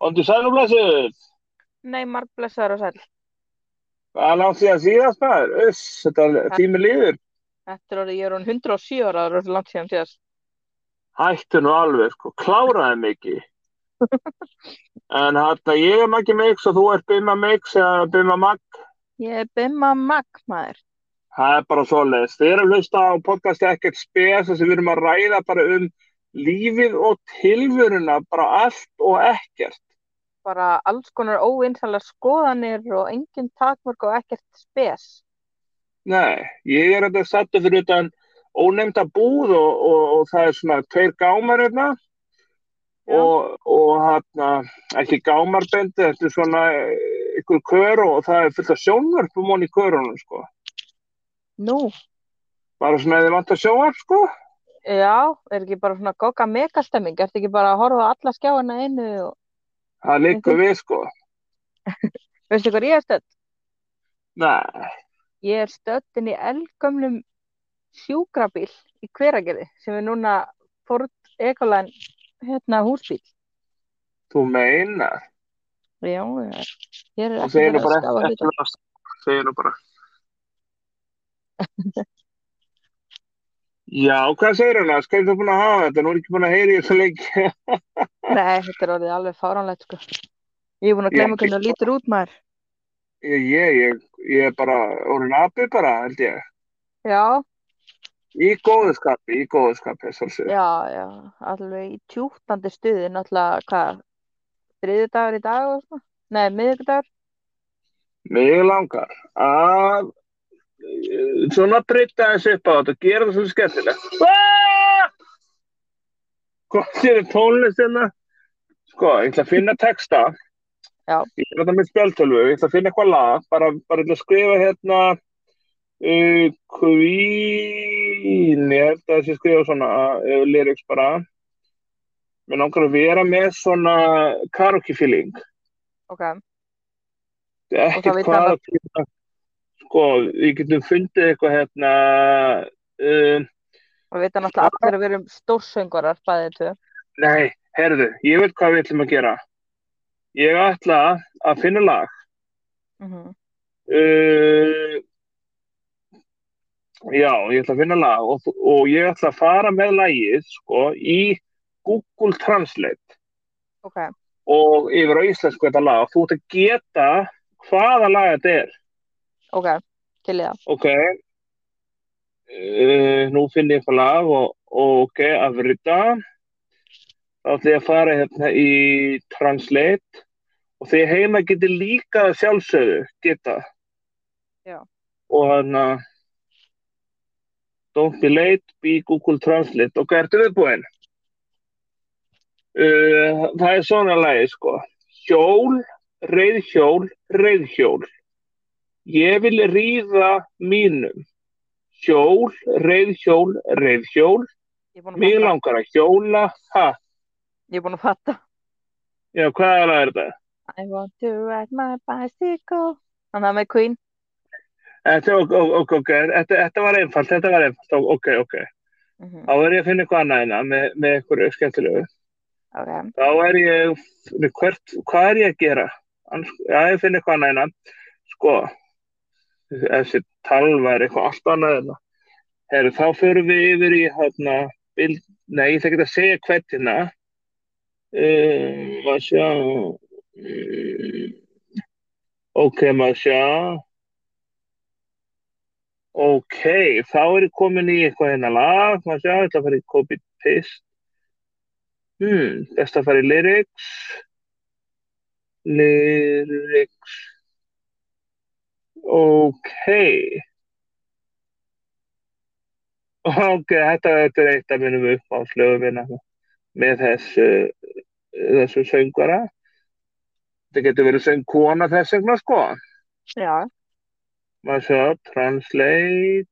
Óndi sælumlæsið, Nei, marg blessaður og sæl. hvað er langt síðan síðast maður? Uss, þetta tími líður. Þetta er orðið, ég er orðin 107 ára, það er langt síðan síðast. Hættu nú alveg, sko, kláraði mikið. en hérna, ég er Maggi Mix og þú ert Bimma Mix eða Bimma Mag. Ég er Bimma Magg, maður. Það er bara svoleiðis. Þið erum hlusta á podcasti ekkert spes að við erum að ræða bara um lífið og tilvöruna, bara allt og ekkert. Bara alls konar óvinsalega skoðanir og engin takmörk og ekkert spes. Nei, ég er þetta sattu fyrir utan ónefnda búð og, og, og það er svona tveir gámar hérna og, og hérna, ekki gámarbendi, þetta er svona eh, ykkur kör og það er fullt af sjónvörpum hon í körunum, sko. Nú, Bara svona eða vant að sjónvörp, sko. já, er ekki bara svona gogga megastemming? Ertu ekki bara að horfa alla skjáina einu og Það liggur við, sko. veistu hvað ég er stödd? Nei, Ég er stödd inn í eldgömlum sjúkrabíl í hveragerði sem er núna Ford Ecoline hérna húsbíl. þú meinar. Já, hér er ekki verið að bara skafa vera að segir nú bara. Já, hvað segir hann að? Skal þú búin að hafa þetta? Nú er ekki búin að heyri þessu lengi. Nei, þetta er orðið alveg fáránlegt sko. Ég er búin að Já, glemma hvernig það lítur út maður. Ég, ég, ég, er bara orðin api bara, held ég. Já, Í góðu skapi, í góðu skapi, svolítið. já, já, alveg í tjúttandi stuði, náttúrulega, hvað, þriðjudagur í dag og svona? Nei, miðvikudagur? Mig langar að eh, svona breyta þessu upp á þetta, gera það svolítið skemmtilegt. Ah! Hvað sér tónlist hérna? Sko, ég ætla að finna texta. Já. Ég er þetta með spjáltölvu, ég ætla að finna eitthvað lag, bara, bara að skrifa hérna uh, Queen, ég held að þessi skrifa svona uh, lyrics bara. Mér langar að vera með svona karaoke feeling. Ok, Þetta er það ekkert hvað að finna, sko, við getum fundið eitthvað hérna, uh, og veit að náttúrulega allir að við erum stórsöngarar, bæðið tvö. Nei, herðu, ég veit hvað við ætlum að gera. Ég ætla að finna lag, Mm uh, já, ég ætla að finna lag og, og ég ætla að fara með lagið, sko, í Google Translate Ok, og yfir á íslensku þetta lag þú ert að geta hvaða lag þetta er. ok, til í það. Ok, uh, nú finn ég eitthvað lag og, og ok, afrita. Ætlum ég að fara hérna í Translate og þegar heima getur líka að sjálfsögðu geta. Já. Og hérna, don't be late, be Google Translate. Ok, ertu viðbúinn? Uh, það er svona lagi, sko. Hjól, reyðhjól, reyðhjól. Ég vil ríða mínum. Hjól, reyðhjól, reyðhjól. Að Mér langar að hjóla. Ha, Ég er búin að fatta. já, hvað er það þetta? I want to ride my bicycle. Þannig að með Queen. Þetta, ok, ok, þetta, þetta var einfalt, þetta var einfalt, ok, ok. Mm Þá er ég að finna eitthvað annað hérna með, með eitthvað skemmtilegu. Ok, Þá er ég, hvert, hvað er ég að gera? Já, ég finn eitthvað annað hérna. Sko, þessi talva er eitthvað allt annað hérna. Herru, þá förum við yfir í hérna, nei, ætla ekki að segja hvert hérna. Maður sjá. Uh, ok, maður. Ok, þá er ég komin í eitthvað hérna lag, maður sjá, að fara í copy-paste. Hmm, best að fara í lyrics. Lyrics. Ok. Ok, þetta, þetta er eitt af mínum uppáhaldslögum hérna með þessu, þessu söngvara. Þetta getur verið söngkona þess vegna, sko. já, Maður sjá, translate.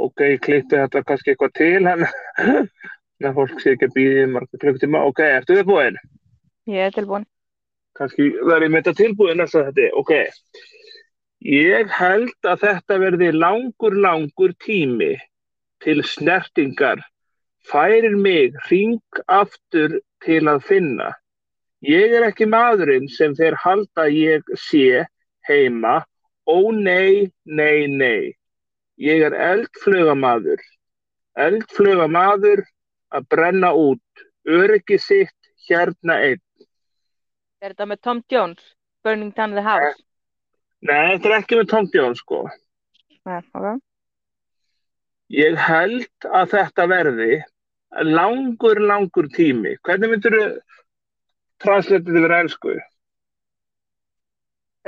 Ok, ég klippi þetta kannski eitthvað til hann. Þannig að fólk sé ekki að býða í marga klukktíma. Ok, ertu við búin? ég er tilbúin. Kannski verði með þetta tilbúin næsta þetta. Ok. Ég held að þetta verði langur, langur tími til snertingar færir mig hring aftur til að finna. Ég er ekki maðurinn sem þeir halda ég sé heima. Ó nei, nei, nei. Ég er eldflugamaður. Eldflugamaður að brenna út. Öryggi sitt hérna einn. Er þetta með Tom Jones? Burning Down the House? Nei, þetta er ekki með Tom Jones sko. Nei, ok. Ég held að þetta verði langur, langur tími. Hvernig myndur þú transletið yfir ennsku?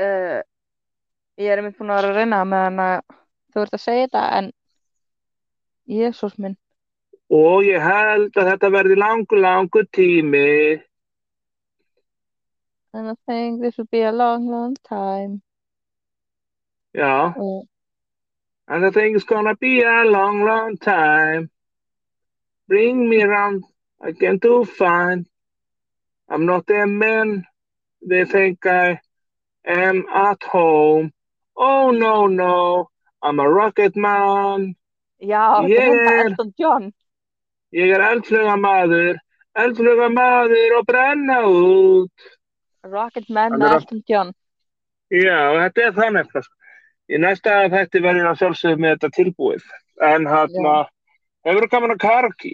Uh, ég er einmitt búin að vera að reyna meðan að þú ert að segja þetta en Jésús minn. Og ég held að þetta verði langur, langur tími. And I think this will be a long, long time. Já, Og, and I think it's gonna be a long, long time. Bring me around again to find I'm not a man. They think I am at home. Oh no, no, I'm a rocket man. já, Ég er- Elton John. Ég er eldfluga maður, eldfluga maður og brenna út. Rocket Man að- Elton John. Já, þetta er þannig. Í næsta þætti verður að sjálfsögðu með þetta tilbúið. En Já. hefur þú gaman að karaoke?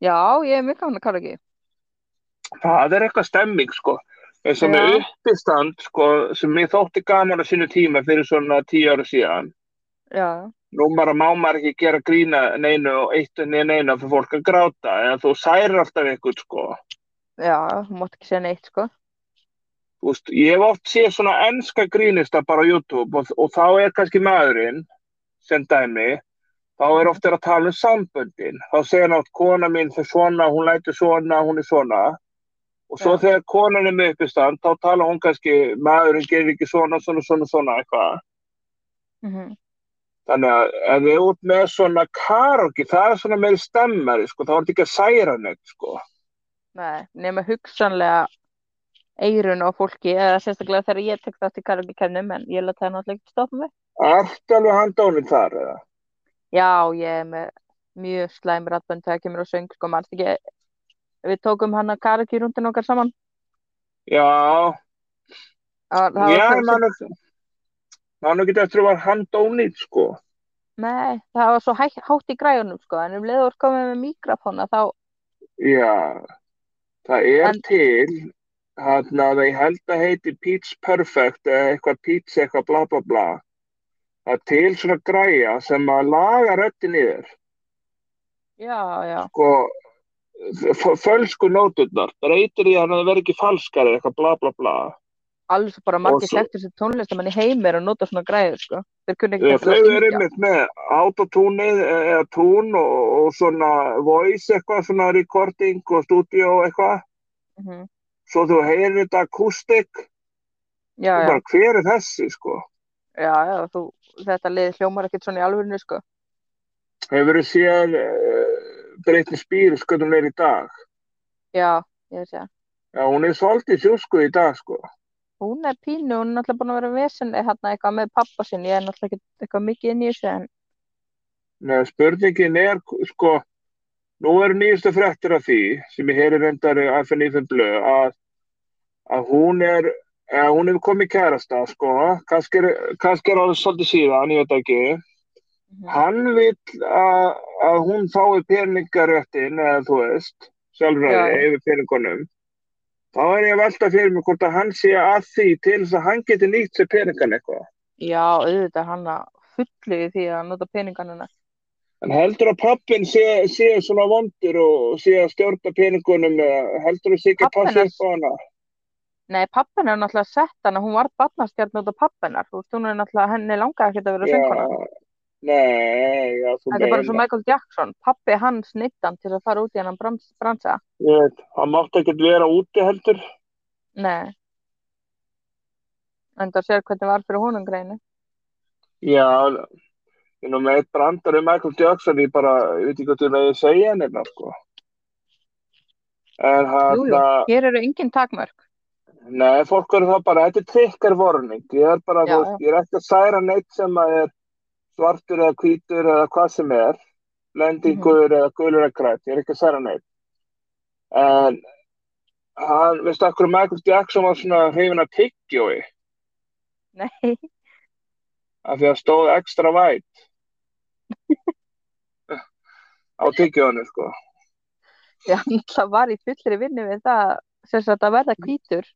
Já, ég er mjög gaman að ekki. Það er eitthvað stemming, sko. og með Já. uppistand, sko, sem ég þótti gaman að sínu tíma fyrir svona tíu ára síðan. Já, Nú bara má maður ekki gera grína neinu og eitt og neina neina fyrir fólk að gráta. En þú særir alltaf ykkur, sko. já, þú mátt ekki segja neitt, sko. Veist, ég hef oft séð svona enska grínista bara á YouTube og, og þá er kannski maðurinn sem dæmi, þá er oft verið að tala um samböndin. Þá segir hann átt kona mín fyrir svona, hún lætur svona, hún er svona. Og svo Já. þegar konan er með uppistand, þá tala hún kannski, maðurinn gerir ekki svona, svona, svona, svona, eitthvað. Mm Þannig að ef þið er út með svona karaoke, það er svona meiri stemmari, sko, þá er þetta ekki að særa neitt, sko. Nei, nema hugsanlega eirun á fólki, eða sérstaklega þegar ég tek þátt í karaoke kemnum, en ég leta það náttúrulega ekki stoppa mig. Ertu alveg handónið þar, eða? Já, ég er með mjög slæm ratbönd þegar kemur á söng, sko, mannst ekki, við tókum hann að karaoke rúndin okkar saman. Já, Það, já, var svo, mann, mann ekki eftir að var handónið, sko. nei, það var svo hæ, hátt í græjunum, sko, en um leiður komið með mikrofóna, þá, Já, það er En- til, hann að ég held að heiti Pitch Perfect eða eitthvað Pitch eitthvað bla bla bla. Það til svona græja sem að laga röddin í þér. já, já, Sko, fölsku nóturnar, breytir því að það verður ekki falskar eitthvað bla bla bla. svo bara margir þekktur sem tónlistamenn í heimi er að nota svona græður, sko. Að þau eru einmitt með autotúnið eða tún og, og svona voice eitthvað, svona recording og studio eitthvað. Mhm. Svo þú heyrir þetta akústik, Já, já, bara hver er þessi, sko? já, já, þú, þetta lið hljómar ekkert svona í alvörinu, sko. Hefur þið séð uh, Britney Spears hvernig hún er í dag? Já, ég veist það. Já, hún er svolítið sjúsku í dag, sko. Hún er pínu, hún er náttúrulega búin að vera vesenni hérna eitthvað með pappa sinn, ég er náttúrulega ekki eitthvað mikið inn í þessu en Nei, spurningin er, sko, nú eru nýjustu fréttir af því, sem ég heyri reyndar í FNF blöð, að, að hún er, að hún hefur komið kærasta, sko, kannski er, kannski er alveg svolítið síðan, ég veit ekki. Mhm. Hann vill að, að hún fái peningaréttin, eða þú veist, sjálfræði Já. yfir peningunum. Þá er ég að velta fyrir mig hvort að hann sé að því til þess að hann geti nýtt sér peningan eitthvað. Já, auðvitað er hann að fullu í því að nota peninganina. En heldur að pappin sé, sé svona vondur og sé að stjórna peningunum eða heldur að sé ekki að passa upp á hana? Nei, pappin er náttúrulega sett hana, hún var barnastjarn út af pappinar, þú veist, hún er náttúrulega, henni langaði ekkert að vera sönguna. nei, já, þú Þetta er bara svo meina. Michael Jackson, pappi hans nittan til að fara út í hennan brans, bransa. Ég veit, hann mátti ekkert vera úti heldur. Nei. En það sér hvernig var fyrir honum greinu. Já, ég nú með eitt brandar um Michael Jackson, ég bara, ég veit ekki hvað þú með að segja henni, sko. En hann, Jú, jú, hér eru engin takmörk. nei, fólk eru það bara, þetta er trikkar vorning. Ég er bara, Já, þú veist, ég er ekki að særa neitt sem að er svartur eða hvítur eða hvað sem er, lendingur Mhm. eða gulur eða grætt, ég er ekki að særa neitt. En hann, veistu okkur Michael Jackson var svona hrifin að tyggjói Nei, af því að stóð extra væt. Á tyggjónu sko. Já, það var í fullri vinnu við það sem sagt að verða hvítur.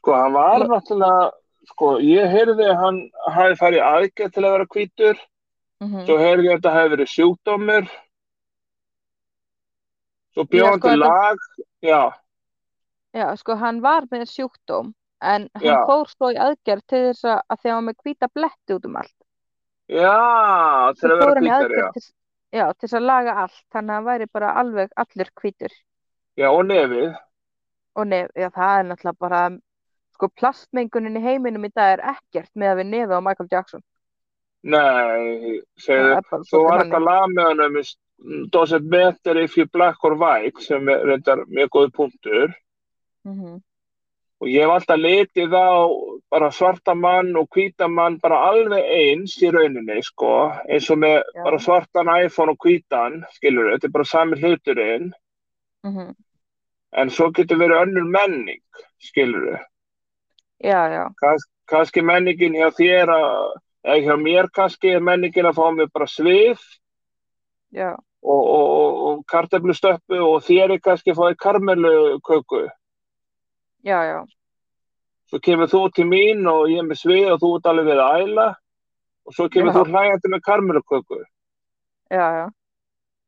sko hann var náttúrulega sko ég heyrði að hann hafi farið í aðgerð til að vera hvítur. Mm svo heyrði ég að þetta hafi verið sjúkdómur. Svo Já, bjóðan sko, lag já, Já, sko, hann var með sjúkdóm, en hann Já. fór svo í aðgerð til þess að, að því að hann með hvíta bletti út um allt. já til að vera hann hvítur já. til, já, til þess að laga allt, þannig að hann væri bara alveg allur hvítur. já og nefið Og nef, já, það er náttúrulega bara, sko, plastmengunin í heiminum í dag er ekkert með að við nefið á Michael Jackson. nei, segðu svolítið var eitthvað lag með honum is- Does it better if you black or white sem er reyndar mjög góð punktur Mhm. Og ég hef alltaf litið á bara svarta mann og hvíta mann bara alveg eins í rauninni sko, eins og með Já. bara svartan iPhone og hvítan skilur þetta er bara sami hluturinn. Mhm. en svo getur verið önnur menning skilur Já, já, kannski menningin hjá þér að, eða hjá mér kannski er menningin að fá mig bara svið. Já, og, og, og, og kartöflustöppu og þér er kannski að fá í karmeluköku. Já, já, Svo kemur þú til mín og ég er með svið og þú ert alveg við að æla og svo kemur Já. þú hlægjandi með karmeluköku já, já.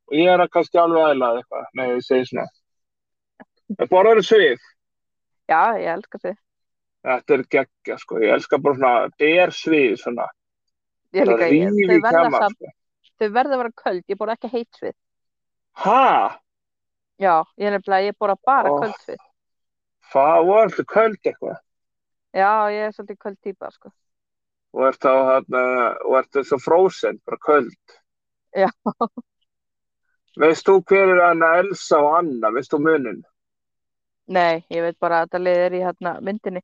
og ég er að kannski alveg að æla eitthvað. Nei, ég segi svona. Það borðar svið. Já, ég elska þið. Þetta er geggja, sko. Ég elska bara svona ber svið, svona. Ég Það líka, ég, þau verða samt, sko. þau verða að vera köld, ég borða ekki heitt svið. Ha? Já, ég er nefnilega, ég borða bara Ó. köld svið. Það var alltaf köld eitthvað. Já, ég er svolítið köld típa, sko. Og ert þá hérna, og ert svo frozen, bara köld. Já. Veist þú hver er Anna Elsa og Anna? Veist þú munin? Nei, ég veit bara að þetta liðir í hérna myndinni.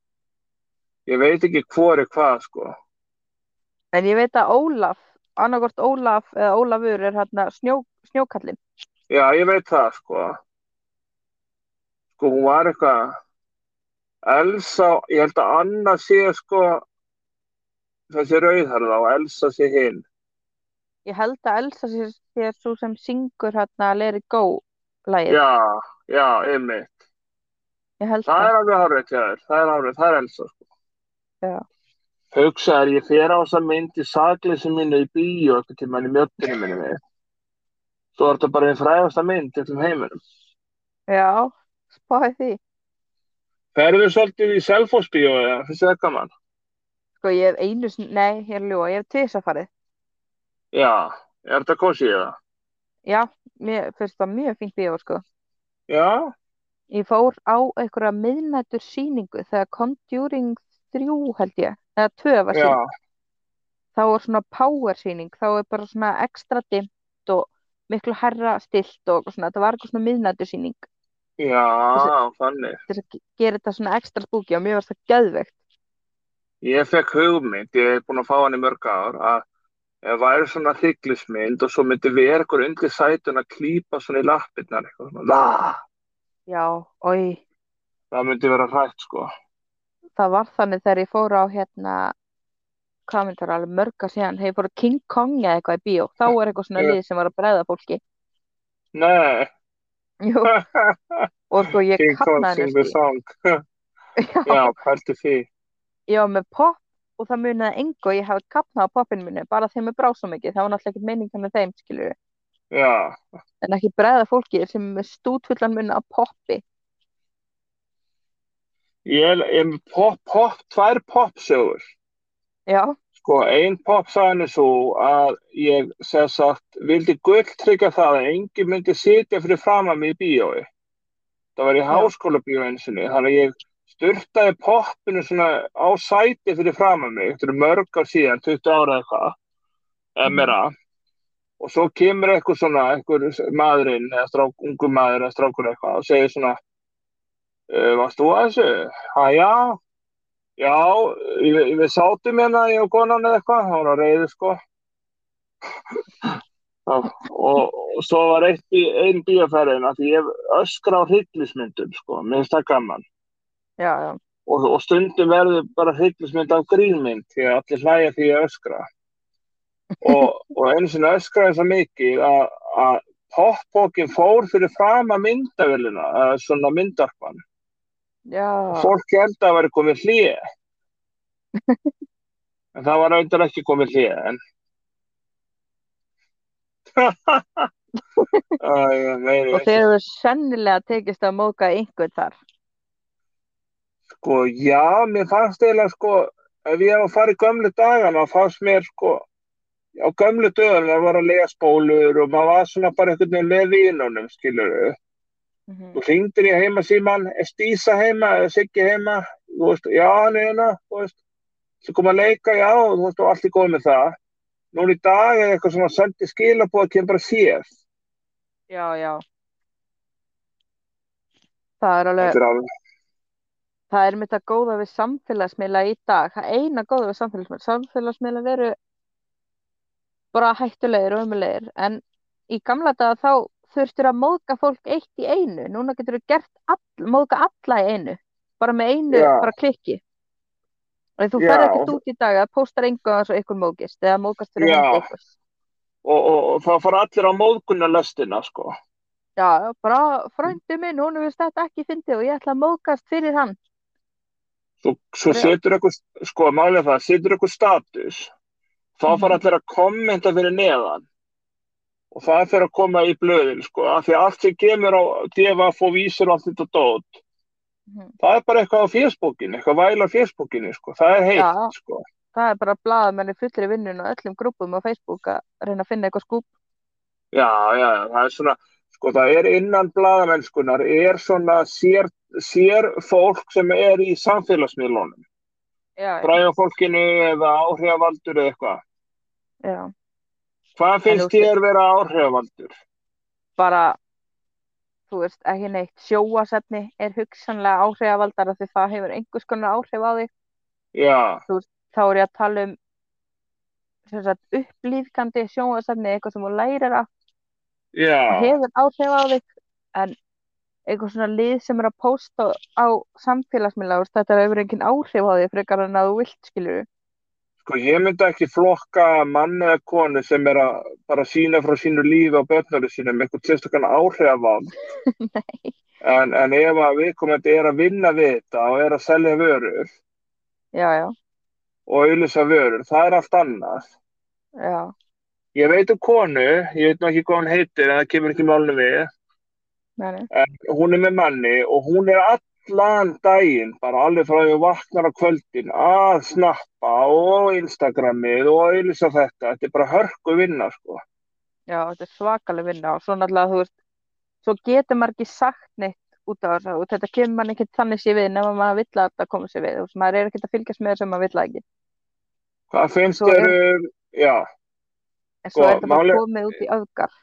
Ég veit ekki hvor er hvað, sko. En ég veit að Ólaf, annarkort Ólaf eða Ólafur er hérna snjó, snjókallinn. Já, ég veit það, sko. Sko, hún var eitthvað Elsa, ég held að Anna sé, sko, þessi rauðharða og Elsa sé hinn. Ég held að Elsa sé, sé svo sem syngur hérna it go lagið. Já, já, einmitt. Ég held Það það. er alveg hárið til þér. Það er hárið, það er Elsa, sko. Já. Hugsaður, ég fer á þessa mynd í sakleysi mínu í bíó eitthvað tímann í mjöttinu minni við. Svo er þetta bara einn frægasta mynd í öllum heiminum. Já, spáði því. Ferðu svolítið í Selfossbíó eða finnst það gaman? Sko, ég hef einu nei, ég er að ljúga, ég hef tvisvar farið. Já, er þetta kosið það? Já, mér finnst það mjög fínt bíó, sko. Já, Ég fór á einhverja miðnættur sýningu þegar Conjuring 3 held ég, eða 2 var já, sýning. Þá er svona power sýning, þá er bara svona ekstra dimmt og miklu herra stilt og svona, þetta var eitthvað svona miðnættur sýning já, þannig. til að ge- gera þetta svona ekstra spooky og mér var það geðveikt. Ég fekk hugmynd, ég hef búin að fá hann í mörg ár, að væri svona þyklismynd og svo myndi vera eitthvað undir sætun að klípa svona í lappirnar eitthvað svona, "Lah!" Já, oi, það myndi vera hrætt sko. það var þannig þegar ég fór á hérna, hvað myndi það alveg mörga síðan, þegar ég fór á King Kong eða eitthvað í bíó, þá er eitthvað svona lið sem var að bregða fólki. Nei, Jú, og sko ég song. Já, pælti því. ég var með pop og það muniði engu og ég hafði kapnað á poppinu mínu, bara þeim er brá svo mikið, það var náttúrulega ekkert meiningan með þeim, skilur Já, en ekki bregða fólki sem af poppi. ég er ég er með pop, pop, tvær popsögur. Já, Sko, ein popsagan er svo að ég, sem sagt, vildi gulltryggja það að enginn myndi sitja fyrir fram að mig í bíói. Það var í háskóla bíó einsinni, þannig að ég styrtaði poppinu svona á sæti fyrir fram að mig, þetta er mörg ár síðan, 20 ára eitthvað, eða Mhm. meira. Og svo kemur eitthvað svona, eitthvað maðurinn, eða strák, ungu maður, eða strákur eitthvað, og segir svona, uh, varst þú að þessu? Ha, já, já, við, við sátum hérna, ég og konan eða eitthvað, það var að reyðu, sko. og, og, og svo var eitt í einn bíaferðin að ég öskra á hryllismyndum sko, mér finnst það gaman. Já, já, og, og stundum verður bara hryllismynd af grínmynd því að allir hlæja því að öskra. Og, og einu sinni öskraði það mikið að, að popbókin fór fyrir fram að myndavillina, svona myndarpan já, fólk held að væri komið hlýja en það var auðvitað ekki komið hlýja en og þeir eru sennilega tekist að móka einhvern þar. Sko, já, mér fannst eiginlega, sko, ef ég hef að fara í gömlu dagana, fannst mér, sko, á gömlu döðan það var að lega spólur og maður var svona bara einhvern veginn með vínunum, skilur þau. Mhm. Þú hringdir í heima síman, er Stísa heima, er Siggi heima, þú veist, já, hann er hérna, þú veist, svo kom að leika, já, þú veist, og allt er góð með það. Nú í dag er eitthvað svona sendi skilabóð að kemur bara séð. Já, já. Það er alveg, Þetta er það er mitt að góða við samfélagsmiðla í dag. Það eina góða við samfélagsmiðla. Samfélagsmiðla veru bara hættulegir og ömulegir. En í gamla daga þá þurftur að móðga fólk eitt í einu. Núna getur þú gert all, móðga alla í einu. Bara með einu, Já. bara klikki. En þú ferð og- ekkert út í dag að póstar engu að svo ykkur mógist eða mógast fyrir hendi ykkur. og, og, og það fara allir á móðgunarlestina, sko. Já, bara frændi minn, hún hefur þetta ekki fyndið og ég ætla að mógast fyrir hann. Svo, svo setur eitthvað, sko, málega það, setur eitthvað status, þá Mhm. fara allir að kommenta fyrir neðan og það fyrir að koma í blöðin, sko, af því að allt sem kemur á DFF og vísir og allt þetta dót, Mhm. það er bara eitthvað á fésbókinni, eitthvað væla á fésbókinni, sko, það er heitt, Já. sko. Það er bara blaðamenni fullri vinnun og öllum grúpum á Facebook að reyna að finna eitthvað skúp. Já, já, það er svona, sko, það er innan blaðamennskunar, er svona sér, sér fólk sem er í já, fræða fólkinu eða áhrifavaldur eða eitthvað. já. Hvað finnst þú- þér vera áhrifavaldur? Bara, þú veist, ekki neitt. Sjóasefni er hugsanlega áhrifavaldara því það hefur einhvers konar áhrif á þig. Já, Þá er ég að tala um sagt, upplýðkandi sjóasefni, eitthvað sem þú lærir af já, hefur áhrif á þig. En eitthvað svona lið sem er að pósta á samfélagsmiðla, þú veist, þetta hefur engin áhrif á þig frekar en að þú vilt, skilur sko ég myndi ekki flokka mann eða konu sem er að bara sína frá sínu lífi á börnari sínum eitthvað sérstaklega áhrifavald Nei. en, en ef að viðkomandi er að vinna við þetta og er að selja vörur Já, já, og auðlýsa vörur, það er allt annað. já, Ég veit um konu, ég veit nú ekki hvað hún heitir en það kemur ekki málunum við, en hún er með manni og hún er allan daginn, bara alveg frá því að vaknar á kvöldin að snappa og Instagramið og auðlýsa þetta, þetta er bara hörku vinna sko. Já, þetta er svakaleg vinna og svo náttúrulega, þú veist, svo getur maður ekki sagt neitt út af þessu og þetta kemur mann ekkert þannig sér við nema maður vill að þetta koma sér við, veist, maður er ekkert að fylgjast með þessu sem maður vill ekki. Hvað finnst þér, um- já, En svo Sko, er þetta bara komið út í öfgar.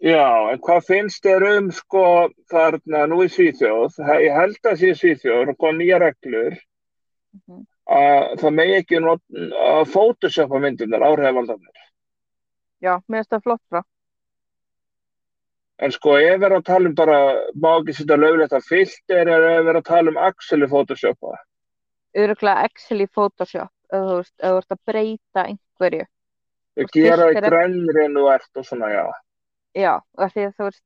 Já, en hvað finnst þér um sko þarna nú í Svíþjóð, ég held að sé Svíþjóð, og nýja reglur Mhm. að það megi ekki not, að photoshopa myndirnar áhrifavaldarnir. Já, mér finnst það flott frá. En sko, við erum að tala um bara, má ekki setja lögulegt að filter eða ef við erum að tala um Axel í photoshopa. Öruglega Excel í Photoshop, eða þú veist, þú að breyta einhverju. Og gera því er- grænri en þú ert og svona, já. Já, af því að þú veist,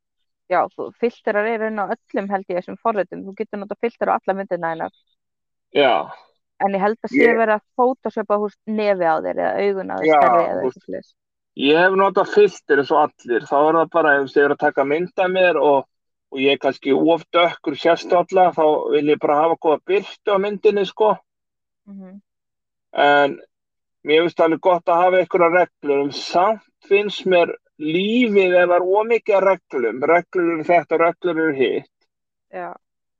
já, þú filterar er inn á öllum held ég þessum forritum. Þú getur notað filter á alla myndina einar. Já, En ég held að sé Ég- verið að photoshopa húst nefi á þér eða augun á þér ég hef notað filter eins og allir. Þá er það bara, ef ég er að taka mynd af mér og, og ég er kannski of dökkur sérstálla, þá vil ég bara hafa góða byrtu á myndinni, sko. Mm En mér finnst alveg gott að hafa einhverja reglur, en samt finnst mér lífið ef það er ómikið reglum, reglur eru þetta, reglur eru hitt. Já,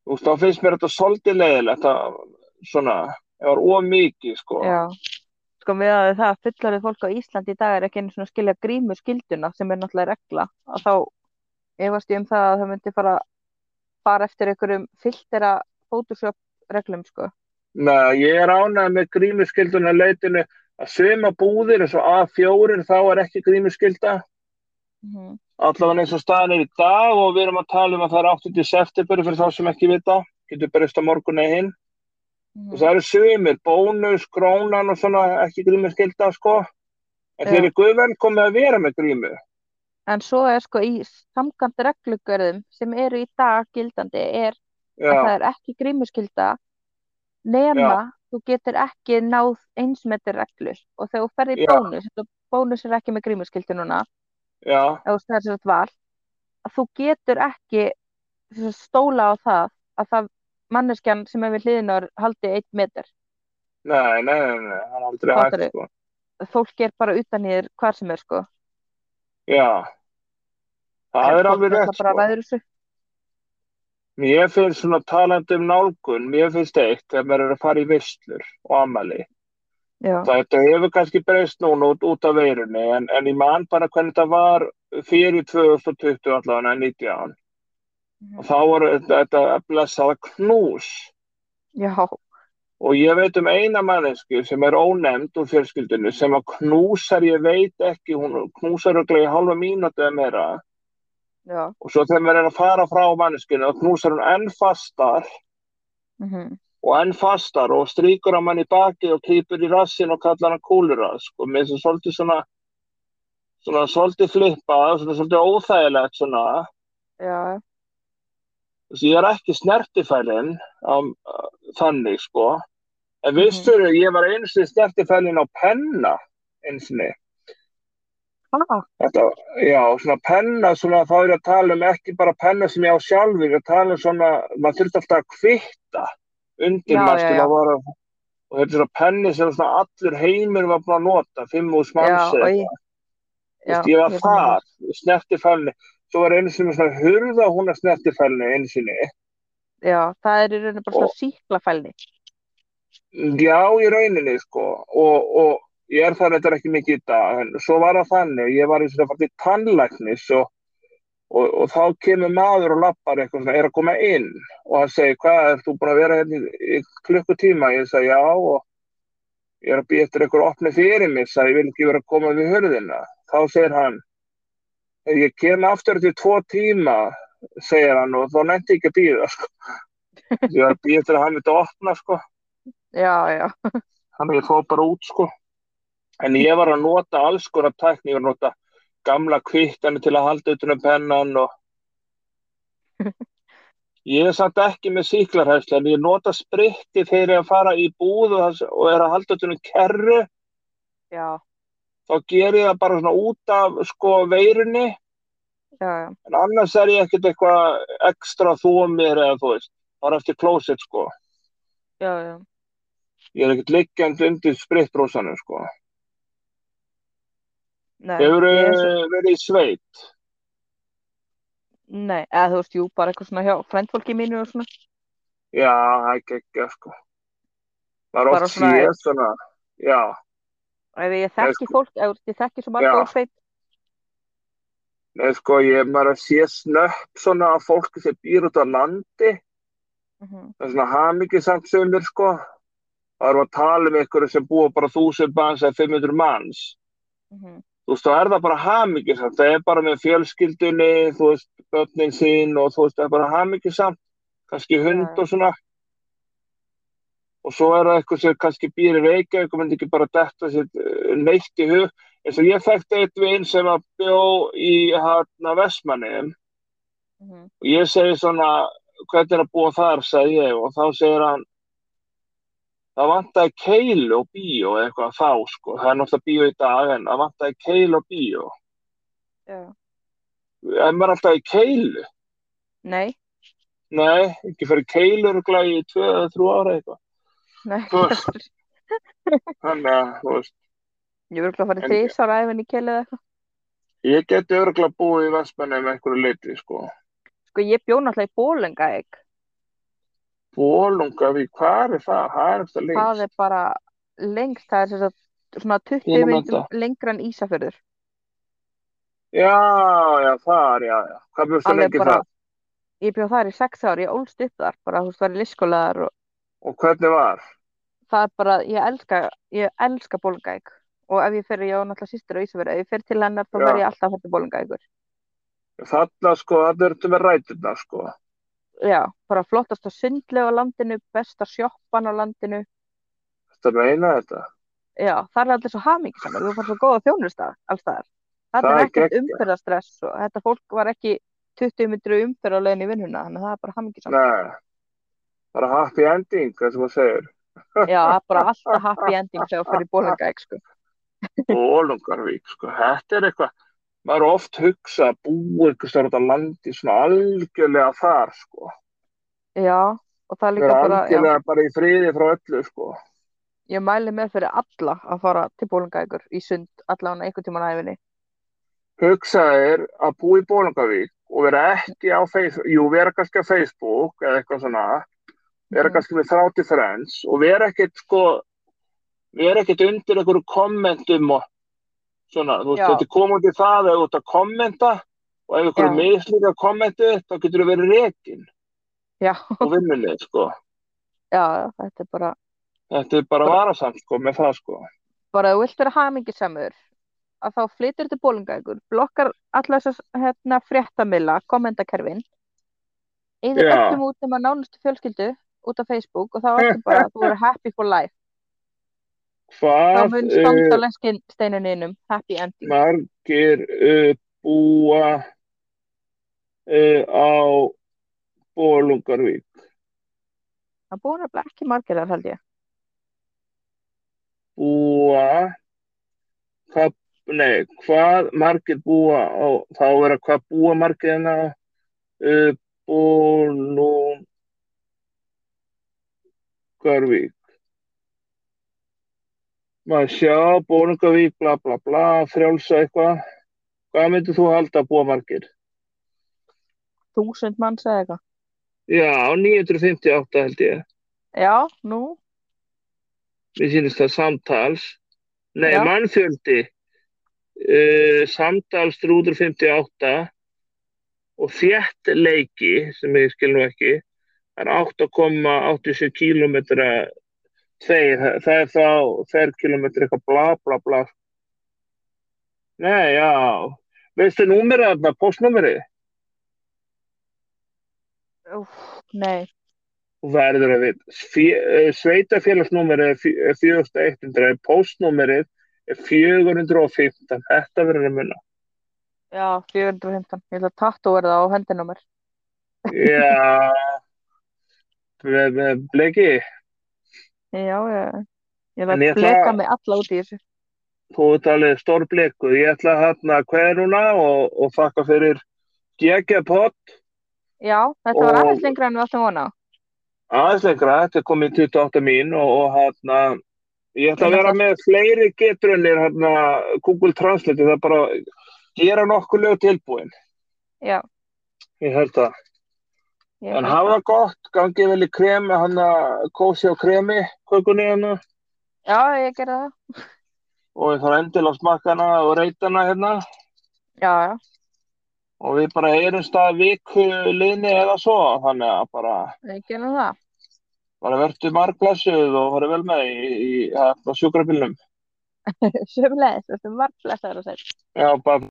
veist, þá finnst mér þetta svolítið leiðilegt að svona, það er ómikið, sko. já. Sko með að það að fullorðið fólk á Íslandi í dag er ekki einu svona skilja grímu skilduna sem er náttúrulega regla að þá efast ég um það að það myndi fara fara eftir einhverjum filtera Photoshop reglum sko. Nei, ég er ánægð með grímuskilduna leitinu að svima búðir eins og A4 þá er ekki grímuskilda Mhm. allavega eins og staðan er í dag og við erum að tala um að það er 8. september fyrir þá sem ekki vita, getur berist á morgun eða hinn og Mhm. það eru sumir, bónus, krónan og svona ekki grímu skilda sko en Já. þeir eru guð velkomið að vera með grímu En svo er sko í samkvæmt reglugörðum sem eru í dag gildandi er að já, það er ekki grímuskylda nema þú getur ekki náð einsmetir reglur og þegar þú ferð í Já. bónus, og bónus er ekki með grímuskyldu núna, ef það er sagt val, að þú getur ekki stóla á það að það manneskjan sem við hliðinar haldi eitt meter. nei, nei, nei, nei er aldrei hægt sko. Fólk er bara utan í þér hvar sem er sko. já, það En er alveg rétt sko. mér finnst svona talandi um nálgun mér finnst eitt þegar maður er að fara í visslur og amali Já, Þetta hefur kannski breyst núna út, út af veirunni en, en ég man bara hvernig þetta var fyrir 2020 allavega 19 Mhm. og þá var þetta, blessaða knús. Já, og ég veit um eina mannesku sem er ónefnd úr fjölskyldinu sem að knúsar, ég veit ekki, hún knúsar örugglega í halva mínútu eða meira. Já. og svo þegar maður er að fara frá manneskinu og knúsar hún enn fastar. Mhm, og enn fastar og strýkur að mann í baki og klýpur í rassin og kallar hann kúlurask og mér finnst það svolítið svona svona svolítið flippað, svona svolítið óþægilegt svona. Já, Þessi, ég er ekki snertifælin á, þannig sko. En Mhm. vissur ég var einu sinni snertifælin á penna einu sinni. Ah, Þetta, já, svona penna svona þá er að tala um ekki bara penna sem ég á sjálfur, að tala um svona maður þurfti alltaf að kvitta undir Já, maður já, til já. að vara. Og þetta er svona penni sem svona allur heimur var búin að nota, fimm úr smansi og ég, já, ég var þar, snertifælni svo var einu sinni svona hurða hún að snertifælni einu sinni. Já, það er í rauninni bara svona Og- síklafælni. Já, í rauninni, sko, og, og ég er það þetta ekki mikið í dag, en svo var það þannig, ég var eins og það fætti tannlæknis og, og, og þá kemur maður og lappar eitthvað svona, er að koma inn og hann segir, hvað, er þú búin að vera hérna í, í klukkutíma? Ég sagði, já, og ég er að býja eftir einhver opni fyrir mig, sagði, ég vil ekki vera að koma við hurðina. Þá segir hann, ég kem aftur til tvo tíma, segir hann, og þá nefndi ekki að býða, sko. Ég var að býja eftir að hann myndi að opna, sko. Já, já, Þannig ég fóð bara út sko. En ég var að nota alls konar tækni, ég var að nota gamla kvittani til að halda utan um pennan og ég er samt ekki með síklarhæsla en ég nota spritti þegar ég að fara í búð og, og er að halda utan um kerru já, þá ger ég það bara svona út af sko veirunni já, já, en annars er ég ekkert eitthvað ekstra þómir eða þú veist, bara eftir klósett sko. já, já. Ég er ekkert liggjandi undir spritbrósanum sko. Nei, Hefur svo, verið í sveit? nei, eða þú veist, jú, bara eitthvað svona hjá frændfólki mínu og svona. Já, er geggja sko. Bara oft svona- séð svona, já, Ef ég þekki sko- fólk, ef ég þekki svo marga úr sveit, Nei, sko, ég er maður að sé snöpp svona af fólki sem býr út á landi, mhm, það er svona hamingisamt sömur, sko. Það erum að tala um einhverju sem búa bara þúsund manns eða 500 manns. mhm, Þú veist, þá er það bara hamingisamt. Það er bara með fjölskyldunni, þú veist, börnin sín og þú veist, það er bara hamingisamt. Kannski hund Já. og svona. Og svo er það eitthvað sem kannski býr í Reykjavík og myndi ekki bara detta sér eh, neitt í hug. eins og ég þekkti eitt vinn sem að bjó í hérna Vestmanni mhm, og ég segi svona hvernig er að búa þar, segi ég og þá segir hann það vantaði keilu og bíó eða eitthvað þá sko, það er náttúrulega bíó í dag en það vantaði keilu og bíó já. er maður alltaf í keilu? Nei, Nei, ekki fyrir keilu örugglega í tvö eða þrjú ára eitthvað nei, þannig að, þú veist, ég verður að fara En- í þrísar æfinn í keli eða eitthvað. ég geti örgulega búið í Vestmanni með einhverju leiti sko Sko, ég bjó náttúrulega í Bólengaegg. Bólungavík, hvað er það? Það er Það lengst er bara lengst, það er sem sagt svona 20 Ég man myndum þetta. lengra en Ísafjörður. Já, já, þar, já, já Hvað bjóstu Alveg lengi bara, þar? ég bjó þar í sex ár, ég ólst upp þar, bara þú veist, var í listskólaðar og Og hvernig var? það er bara, ég elska, ég elska Bólengaegg og ef ég fer, ég á náttúrulega sýstur á Ísafjörði, ef ég fer til hennar þá verð ég alltaf að fara til Bólingækur. Þarna sko, það ertu með ræturna sko. Já, bara flottasta sundlega á landinu, besta sjoppan á landinu. Þetta meina þetta. Já, það er allir svo hamingjusamur, þú fær svo góða þjónustaf alls staðar. Það Það er er ekkert geggjað. umferðarstress og þetta fólk var ekki 20 metru umferð á leiðin í vinnuna, þannig að það er bara hamingjusamur. Nei, bara happy ending, hvað sem maður segir. Já, það er bara alltaf happy ending þegar þú fer í Bólingæk, sko. Bólungarvík, sko, þetta er eitthvað, maður er oft hugsa að ykkur stær út á landi svona algjörlega þar, sko. Já, og það er líka bara, já, algjörlega bara í friði frá öllu, sko. ég mæli með fyrir alla að fara til Bólingækur í sund allan einhvern tímann á æfinni. Hugsaðir að búa í Bólungarvík og vera ekki á Facebook, jú, vera kannski á Facebook eða eitthvað svona, vera Mhm. kannski með 30 friends og vera ekkert, sko, vera ekkert undir einhverju kommentum og svona, þú veist, þetta er komandi það að þú ert að kommenta og ef Já. mislíka kommentu, þá getur þú verið Já, og vinnunni, sko. já, þetta er bara, Þetta er bara varasamt, sko, með það, sko. bara ef þú vilt vera hamingjusamur, að þá flytur til Bólingækur, blokkar alla þessar hérna, fréttamila, kommentakerfin, eða öllum út nema nánustu fjölskyldu út af Facebook og þá ertu bara, þú verður happy for life. Hvað mun uh, standa lenskin steinuninum, happy ending. margir uh, búa uh, á Bólungarvík? Það búið nefnilega ekki margir þar held ég. Búa, hvað, nei, hvað margir búa á, þá er að hvað búa margir hérna uh, Bólungarvík? Maður sjá, Bólungarvík, bla bla bla, frjálsa eitthvað. Hvað myndir þú halda að búa margir? Þúsund manns eða eitthvað. Já, 958 held ég. Já, nú, Mér sýnist það samtals. Nei, Já. mannfjöldi. Uh, samtals 358 og þétt leiki, sem ég skil nú ekki, er 8,87 kílómetra tveir, það- er þá tveir kílómetra eitthvað bla bla bla. Nei, já. Veistu númerið þarna, postnúmerið? úf, nei, verður að vita. Sveitafélagsnúmerið er fjö- er 4100, postnúmerið er 415. Þetta verður að munna. já, 415. Ég ætla að tattu verða á mér. Já, bleki, Já, ég ætla En að ég bleka mig alla út í þessu. þú ert alveg stór bleku. Ég ætla hérna hverja núna og, og þakka fyrir geggjapott. Já, þetta var aðeins lengra en við áttum vona á. Aðeins lengra, þetta er komið í 28 mín og, og hérna, ég ætla að vera með fleiri getrunir hérna, Google Translate, það er bara að gera nokkuð lög tilbúin. Já, Ég held það. Ég En hafa það. gott, gangið vel í kremi, hann að kósi á kremi, kökunni hann Já, ég gerði það. og ég þarf endilega að smakka hana og reyta hana hérna Já, já, og við bara erum stað viku liðni eða svo, þannig að bara, ég gerði það. bara verður margblessuð og farið vel með í, í, í, sjúkrabílnum. Sömulegis, þetta var blessaður að segja. Já, bara